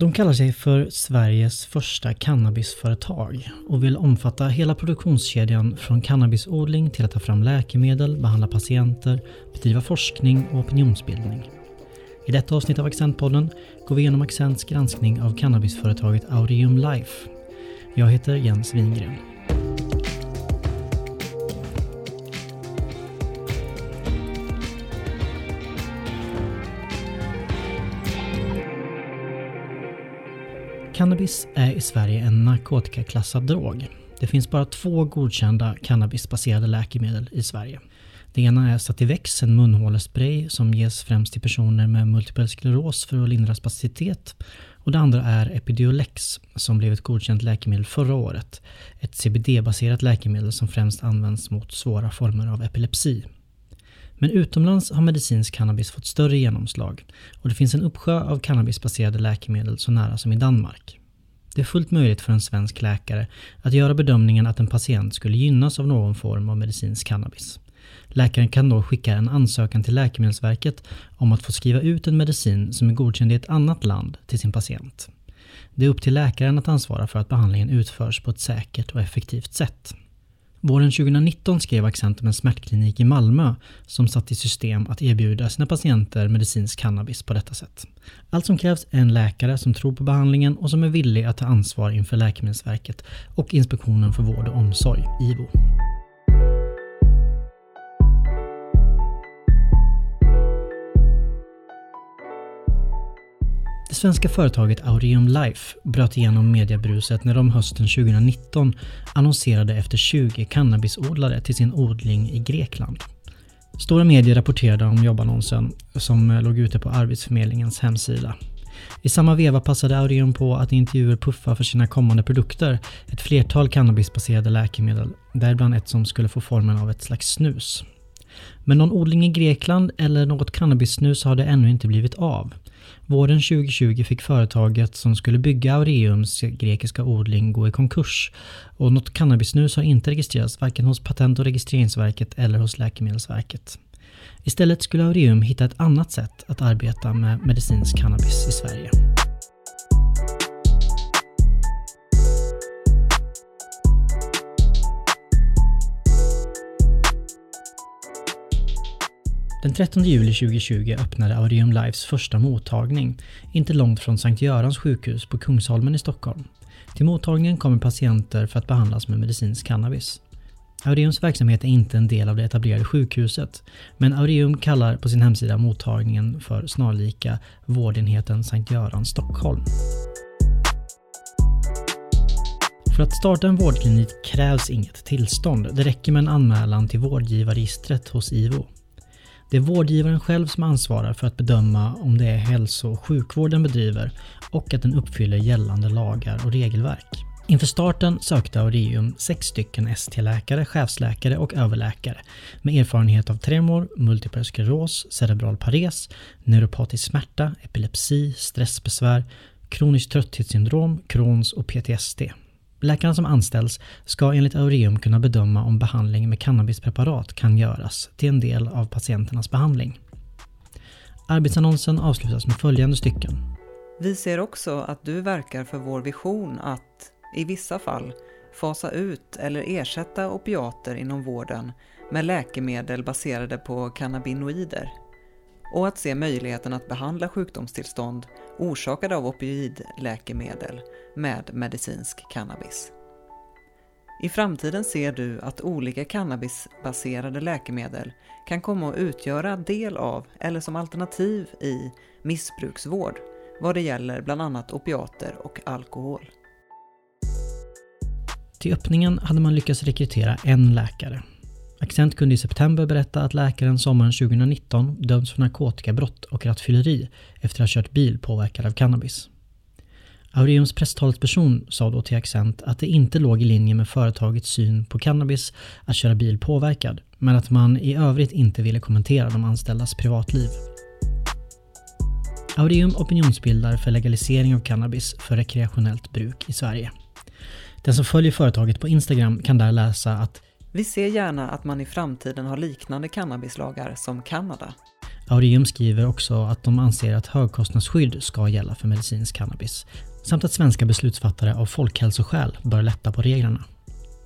De kallar sig för Sveriges första cannabisföretag och vill omfatta hela produktionskedjan från cannabisodling till att ta fram läkemedel, behandla patienter, bedriva forskning och opinionsbildning. I detta avsnitt av Accentpodden går vi igenom Accents granskning av cannabisföretaget Audium Life. Jag heter Jens Wingren. Cannabis är i Sverige en narkotikaklassad drog. Det finns bara två godkända cannabisbaserade läkemedel i Sverige. Det ena är Sativex, en munhålespray som ges främst till personer med multipel skleros för att lindra spasticitet. Och det andra är Epidiolex som blev ett godkänt läkemedel förra året. Ett CBD-baserat läkemedel som främst används mot svåra former av epilepsi. Men utomlands har medicinsk cannabis fått större genomslag och det finns en uppsjö av cannabisbaserade läkemedel så nära som i Danmark. Det är fullt möjligt för en svensk läkare att göra bedömningen att en patient skulle gynnas av någon form av medicinsk cannabis. Läkaren kan då skicka en ansökan till Läkemedelsverket om att få skriva ut en medicin som är godkänd i ett annat land till sin patient. Det är upp till läkaren att ansvara för att behandlingen utförs på ett säkert och effektivt sätt. Våren 2019 skrev Accent om en smärtklinik i Malmö som satt i system att erbjuda sina patienter medicinsk cannabis på detta sätt. Allt som krävs är en läkare som tror på behandlingen och som är villig att ta ansvar inför Läkemedelsverket och Inspektionen för vård och omsorg, IVO. Svenska företaget Aureum Life bröt igenom mediebruset när de hösten 2019 annonserade efter 20 cannabisodlare till sin odling i Grekland. Stora medier rapporterade om jobbannonsen som eh, låg ute på Arbetsförmedlingens hemsida. I samma veva passade Aureum på att intervjuer puffa för sina kommande produkter, ett flertal cannabisbaserade läkemedel, däribland ett som skulle få formen av ett slags snus. Men någon odling i Grekland eller något cannabissnus har det ännu inte blivit av. Våren 2020 fick företaget som skulle bygga Aureums grekiska odling gå i konkurs och något cannabisnus har inte registrerats varken hos Patent och registreringsverket eller hos Läkemedelsverket. Istället skulle Aureum hitta ett annat sätt att arbeta med medicinsk cannabis i Sverige. Den 13 juli 2020 öppnade Aureum Lives första mottagning, inte långt från Sankt Görans sjukhus på Kungsholmen i Stockholm. Till mottagningen kommer patienter för att behandlas med medicinsk cannabis. Aureums verksamhet är inte en del av det etablerade sjukhuset, men Aureum kallar på sin hemsida mottagningen för snarlika vårdenheten Sankt Göran Stockholm. För att starta en vårdklinik krävs inget tillstånd. Det räcker med en anmälan till vårdgivarregistret hos IVO. Det är vårdgivaren själv som ansvarar för att bedöma om det är hälso och sjukvård den bedriver och att den uppfyller gällande lagar och regelverk. Inför starten sökte Aureum sex stycken ST-läkare, chefsläkare och överläkare med erfarenhet av tremor, multipel skleros, cerebral pares, neuropatisk smärta, epilepsi, stressbesvär, kroniskt trötthetssyndrom, Crohns och PTSD. Läkarna som anställs ska enligt Aureum kunna bedöma om behandling med cannabispreparat kan göras till en del av patienternas behandling. Arbetsannonsen avslutas med följande stycken. Vi ser också att du verkar för vår vision att, i vissa fall, fasa ut eller ersätta opiater inom vården med läkemedel baserade på cannabinoider och att se möjligheten att behandla sjukdomstillstånd orsakade av opioidläkemedel med medicinsk cannabis. I framtiden ser du att olika cannabisbaserade läkemedel kan komma att utgöra del av eller som alternativ i missbruksvård vad det gäller bland annat opiater och alkohol. Till öppningen hade man lyckats rekrytera en läkare Accent kunde i september berätta att läkaren sommaren 2019 dömts för narkotikabrott och rattfylleri efter att ha kört bil påverkad av cannabis. Aureums presstalesperson sa då till Accent att det inte låg i linje med företagets syn på cannabis att köra bil påverkad, men att man i övrigt inte ville kommentera de anställdas privatliv. Aureum opinionsbildar för legalisering av cannabis för rekreationellt bruk i Sverige. Den som följer företaget på Instagram kan där läsa att vi ser gärna att man i framtiden har liknande cannabislagar som Kanada. Aureum skriver också att de anser att högkostnadsskydd ska gälla för medicinsk cannabis samt att svenska beslutsfattare av folkhälsoskäl bör lätta på reglerna.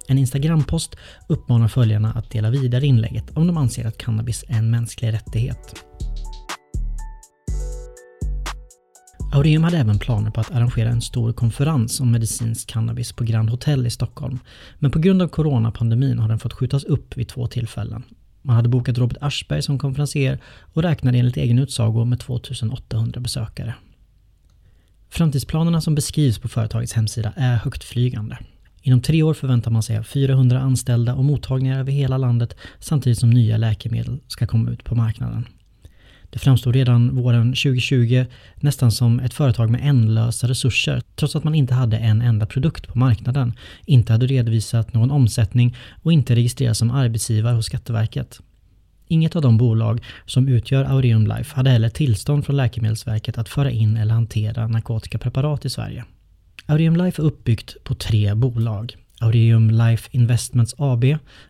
En Instagrampost uppmanar följarna att dela vidare inlägget om de anser att cannabis är en mänsklig rättighet. Aureum hade även planer på att arrangera en stor konferens om medicinsk cannabis på Grand Hotel i Stockholm. Men på grund av coronapandemin har den fått skjutas upp vid två tillfällen. Man hade bokat Robert Aschberg som konferencier och räknade enligt egen utsago med 2800 besökare. Framtidsplanerna som beskrivs på företagets hemsida är högtflygande. Inom tre år förväntar man sig 400 anställda och mottagningar över hela landet samtidigt som nya läkemedel ska komma ut på marknaden. Det framstod redan våren 2020 nästan som ett företag med ändlösa resurser trots att man inte hade en enda produkt på marknaden, inte hade redovisat någon omsättning och inte registrerats som arbetsgivare hos Skatteverket. Inget av de bolag som utgör Aureum Life hade heller tillstånd från Läkemedelsverket att föra in eller hantera narkotikapreparat i Sverige. Aureum Life är uppbyggt på tre bolag. Aureum Life Investments AB,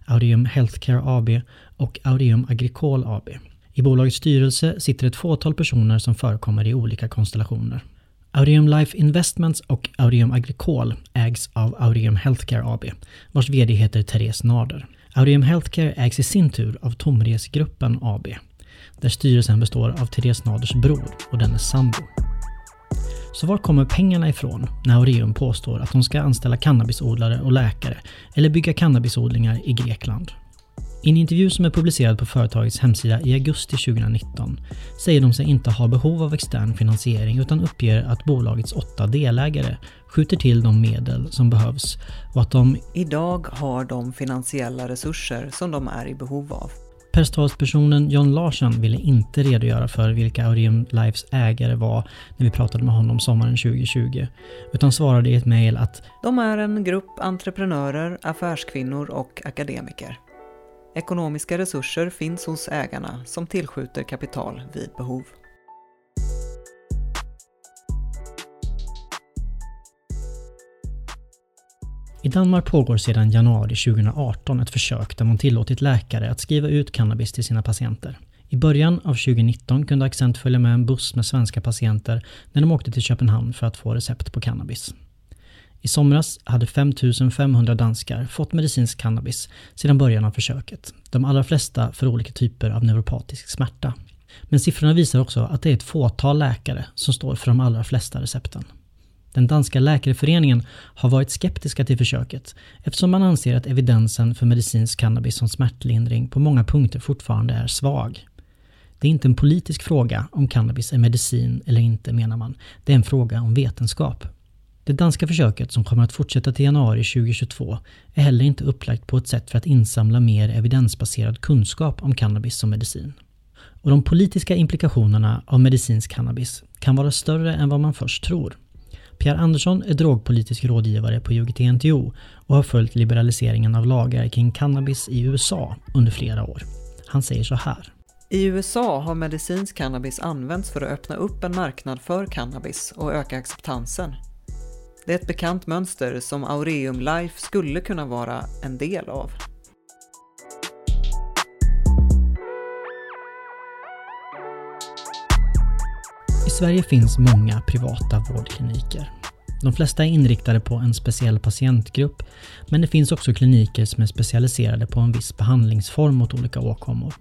Aureum Healthcare AB och Aureum Agricol AB. I bolagets styrelse sitter ett fåtal personer som förekommer i olika konstellationer. Aureum Life Investments och Aureum Agricol ägs av Aureum Healthcare AB, vars VD heter Therese Nader. Aureum Healthcare ägs i sin tur av Tomresgruppen AB, där styrelsen består av Therese Naders bror och dennes sambo. Så var kommer pengarna ifrån när Aureum påstår att de ska anställa cannabisodlare och läkare eller bygga cannabisodlingar i Grekland? I en intervju som är publicerad på företagets hemsida i augusti 2019 säger de sig inte ha behov av extern finansiering utan uppger att bolagets åtta delägare skjuter till de medel som behövs och att de idag har de finansiella resurser som de är i behov av. Perstalspersonen John Larsson ville inte redogöra för vilka Aureum Lives ägare var när vi pratade med honom sommaren 2020, utan svarade i ett mejl att de är en grupp entreprenörer, affärskvinnor och akademiker. Ekonomiska resurser finns hos ägarna som tillskjuter kapital vid behov. I Danmark pågår sedan januari 2018 ett försök där man tillåtit läkare att skriva ut cannabis till sina patienter. I början av 2019 kunde Accent följa med en buss med svenska patienter när de åkte till Köpenhamn för att få recept på cannabis. I somras hade 5500 danskar fått medicinsk cannabis sedan början av försöket. De allra flesta för olika typer av neuropatisk smärta. Men siffrorna visar också att det är ett fåtal läkare som står för de allra flesta recepten. Den danska läkarföreningen har varit skeptiska till försöket eftersom man anser att evidensen för medicinsk cannabis som smärtlindring på många punkter fortfarande är svag. Det är inte en politisk fråga om cannabis är medicin eller inte menar man. Det är en fråga om vetenskap. Det danska försöket som kommer att fortsätta till januari 2022 är heller inte upplagt på ett sätt för att insamla mer evidensbaserad kunskap om cannabis som medicin. Och de politiska implikationerna av medicinsk cannabis kan vara större än vad man först tror. Pierre Andersson är drogpolitisk rådgivare på UGT-NTO och har följt liberaliseringen av lagar kring cannabis i USA under flera år. Han säger så här. I USA har medicinsk cannabis använts för att öppna upp en marknad för cannabis och öka acceptansen. Det är ett bekant mönster som Aureum Life skulle kunna vara en del av. I Sverige finns många privata vårdkliniker. De flesta är inriktade på en speciell patientgrupp, men det finns också kliniker som är specialiserade på en viss behandlingsform mot olika åkommor.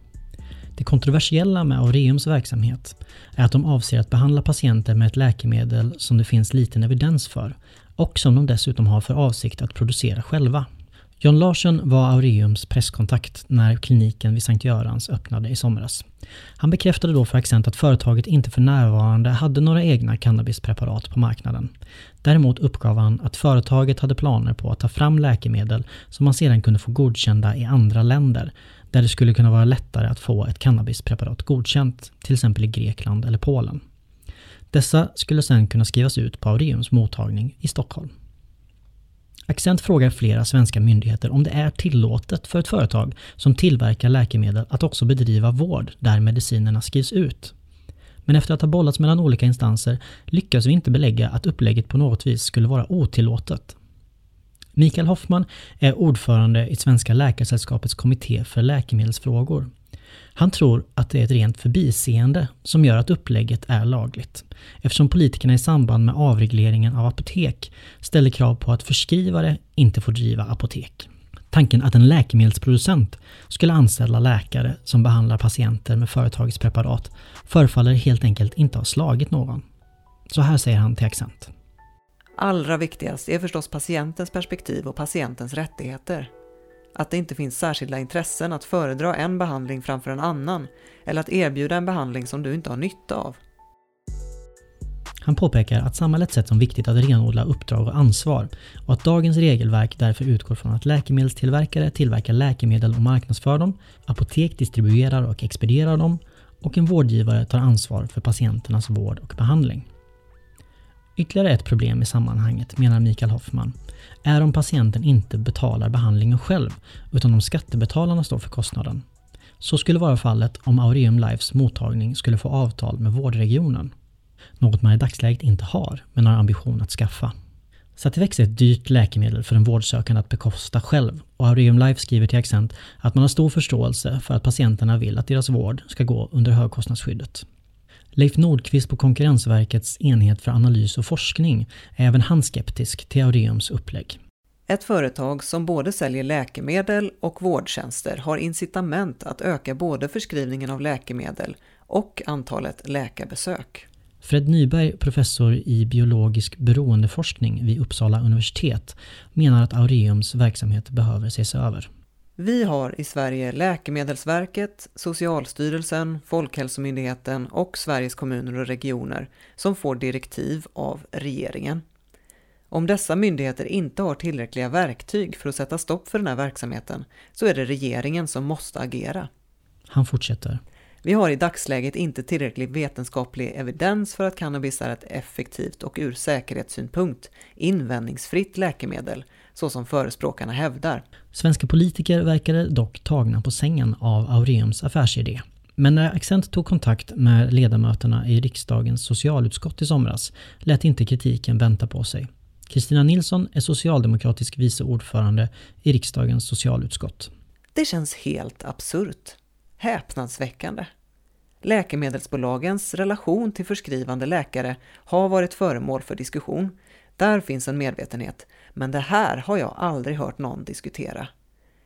Det kontroversiella med Aureums verksamhet är att de avser att behandla patienter med ett läkemedel som det finns liten evidens för och som de dessutom har för avsikt att producera själva. John Larsson var Aureums presskontakt när kliniken vid Sankt Görans öppnade i somras. Han bekräftade då för Accent att företaget inte för närvarande hade några egna cannabispreparat på marknaden. Däremot uppgav han att företaget hade planer på att ta fram läkemedel som man sedan kunde få godkända i andra länder, där det skulle kunna vara lättare att få ett cannabispreparat godkänt, till exempel i Grekland eller Polen. Dessa skulle sedan kunna skrivas ut på Aureums mottagning i Stockholm. Accent frågar flera svenska myndigheter om det är tillåtet för ett företag som tillverkar läkemedel att också bedriva vård där medicinerna skrivs ut. Men efter att ha bollats mellan olika instanser lyckas vi inte belägga att upplägget på något vis skulle vara otillåtet. Mikael Hoffman är ordförande i Svenska Läkaresällskapets kommitté för läkemedelsfrågor. Han tror att det är ett rent förbiseende som gör att upplägget är lagligt, eftersom politikerna i samband med avregleringen av apotek ställer krav på att förskrivare inte får driva apotek. Tanken att en läkemedelsproducent skulle anställa läkare som behandlar patienter med företagets preparat förefaller helt enkelt inte ha slagit någon. Så här säger han till Accent. Allra viktigast är förstås patientens perspektiv och patientens rättigheter. Att det inte finns särskilda intressen att föredra en behandling framför en annan eller att erbjuda en behandling som du inte har nytta av. Han påpekar att samhället sett som viktigt att renodla uppdrag och ansvar och att dagens regelverk därför utgår från att läkemedelstillverkare tillverkar läkemedel och marknadsför dem, apotek distribuerar och expedierar dem och en vårdgivare tar ansvar för patienternas vård och behandling. Ytterligare ett problem i sammanhanget, menar Mikael Hoffman, är om patienten inte betalar behandlingen själv utan om skattebetalarna står för kostnaden. Så skulle vara fallet om Aureum Lives mottagning skulle få avtal med vårdregionen. Något man i dagsläget inte har, men har ambition att skaffa. Sativex är ett dyrt läkemedel för en vårdsökande att bekosta själv och Aureum Life skriver till Accent att man har stor förståelse för att patienterna vill att deras vård ska gå under högkostnadsskyddet. Leif Nordqvist på Konkurrensverkets enhet för analys och forskning är även han skeptisk till Aureums upplägg. Ett företag som både säljer läkemedel och vårdtjänster har incitament att öka både förskrivningen av läkemedel och antalet läkarbesök. Fred Nyberg, professor i biologisk beroendeforskning vid Uppsala universitet, menar att Aureums verksamhet behöver ses över. Vi har i Sverige Läkemedelsverket, Socialstyrelsen, Folkhälsomyndigheten och Sveriges kommuner och regioner som får direktiv av regeringen. Om dessa myndigheter inte har tillräckliga verktyg för att sätta stopp för den här verksamheten så är det regeringen som måste agera. Han fortsätter. Vi har i dagsläget inte tillräcklig vetenskaplig evidens för att cannabis är ett effektivt och ur säkerhetssynpunkt invändningsfritt läkemedel, så som förespråkarna hävdar. Svenska politiker verkade dock tagna på sängen av Aureums affärsidé. Men när Accent tog kontakt med ledamöterna i riksdagens socialutskott i somras lät inte kritiken vänta på sig. Kristina Nilsson är socialdemokratisk vice ordförande i riksdagens socialutskott. Det känns helt absurt häpnadsväckande. Läkemedelsbolagens relation till förskrivande läkare har varit föremål för diskussion. Där finns en medvetenhet, men det här har jag aldrig hört någon diskutera.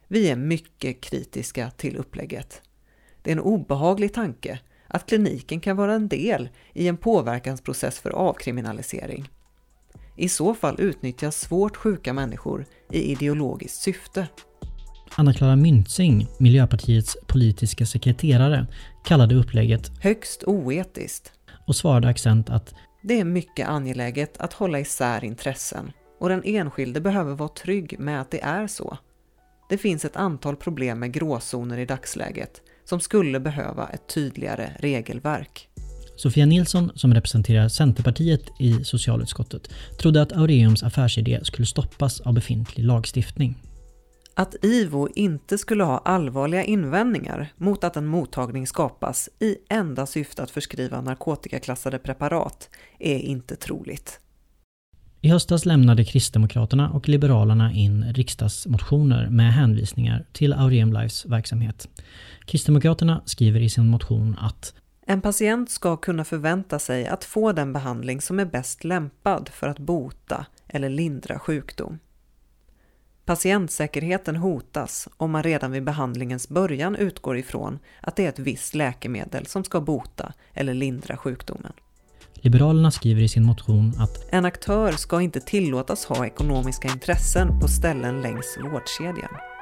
Vi är mycket kritiska till upplägget. Det är en obehaglig tanke att kliniken kan vara en del i en påverkansprocess för avkriminalisering. I så fall utnyttjas svårt sjuka människor i ideologiskt syfte. Anna-Klara Myntzing, Miljöpartiets politiska sekreterare, kallade upplägget högst oetiskt och svarade accent att det är mycket angeläget att hålla isär intressen och den enskilde behöver vara trygg med att det är så. Det finns ett antal problem med gråzoner i dagsläget som skulle behöva ett tydligare regelverk. Sofia Nilsson, som representerar Centerpartiet i socialutskottet, trodde att Aureums affärsidé skulle stoppas av befintlig lagstiftning att IVO inte skulle ha allvarliga invändningar mot att en mottagning skapas i enda syfte att förskriva narkotikaklassade preparat är inte troligt. I höstas lämnade Kristdemokraterna och Liberalerna in riksdagsmotioner med hänvisningar till Auriem Lives verksamhet. Kristdemokraterna skriver i sin motion att en patient ska kunna förvänta sig att få den behandling som är bäst lämpad för att bota eller lindra sjukdom. Patientsäkerheten hotas om man redan vid behandlingens början utgår ifrån att det är ett visst läkemedel som ska bota eller lindra sjukdomen. Liberalerna skriver i sin motion att en aktör ska inte tillåtas ha ekonomiska intressen på ställen längs vårdkedjan.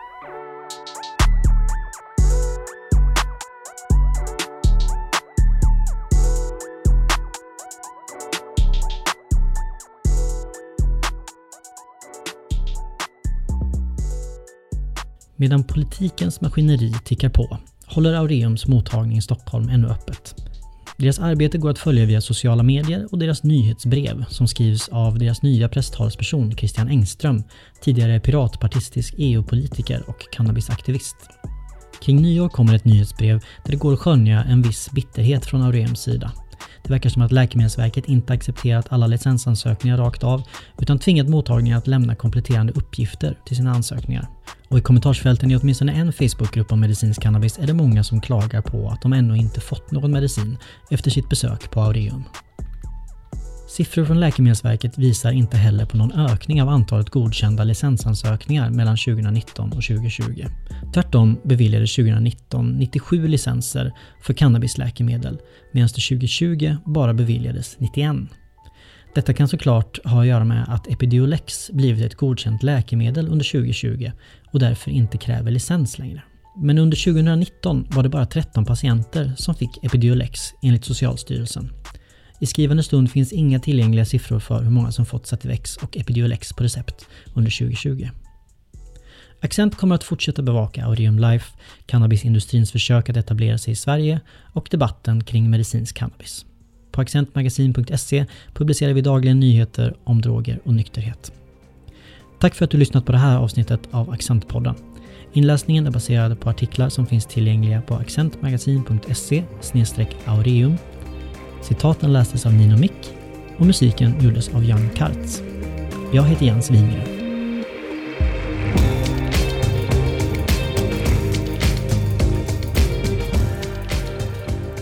Medan politikens maskineri tickar på håller Aureums mottagning i Stockholm ännu öppet. Deras arbete går att följa via sociala medier och deras nyhetsbrev som skrivs av deras nya presstalsperson Christian Engström, tidigare piratpartistisk EU-politiker och cannabisaktivist. Kring nyår kommer ett nyhetsbrev där det går att skönja en viss bitterhet från Aureums sida. Det verkar som att Läkemedelsverket inte accepterat alla licensansökningar rakt av utan tvingat mottagningar att lämna kompletterande uppgifter till sina ansökningar. Och i kommentarsfälten i åtminstone en Facebookgrupp om medicinsk cannabis är det många som klagar på att de ännu inte fått någon medicin efter sitt besök på Aureum. Siffror från Läkemedelsverket visar inte heller på någon ökning av antalet godkända licensansökningar mellan 2019 och 2020. Tvärtom beviljades 2019 97 licenser för cannabisläkemedel medan det 2020 bara beviljades 91. Detta kan såklart ha att göra med att Epidiolex blivit ett godkänt läkemedel under 2020 och därför inte kräver licens längre. Men under 2019 var det bara 13 patienter som fick Epidiolex enligt Socialstyrelsen. I skrivande stund finns inga tillgängliga siffror för hur många som fått Sativex och Epidiolex på recept under 2020. Accent kommer att fortsätta bevaka Aureum Life, cannabisindustrins försök att etablera sig i Sverige och debatten kring medicinsk cannabis. På accentmagasin.se publicerar vi dagligen nyheter om droger och nykterhet. Tack för att du lyssnat på det här avsnittet av Accentpodden. Inläsningen är baserad på artiklar som finns tillgängliga på accentmagasin.se aureum Citaten lästes av Nino Mick och musiken gjordes av Jan Kartz. Jag heter Jens Wingren.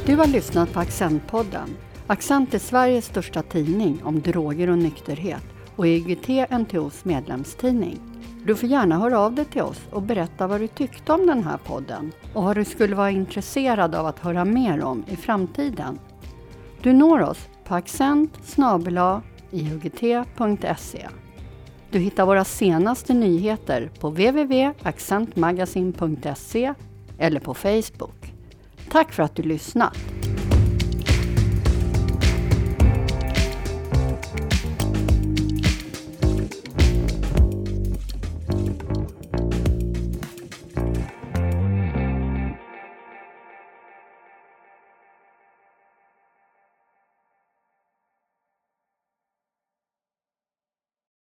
Du har lyssnat på Accentpodden. Accent är Sveriges största tidning om droger och nykterhet och EGT NTOs medlemstidning. Du får gärna höra av dig till oss och berätta vad du tyckte om den här podden och vad du skulle vara intresserad av att höra mer om i framtiden. Du når oss på accent iugt.se. Du hittar våra senaste nyheter på www.accentmagasin.se eller på Facebook. Tack för att du lyssnat!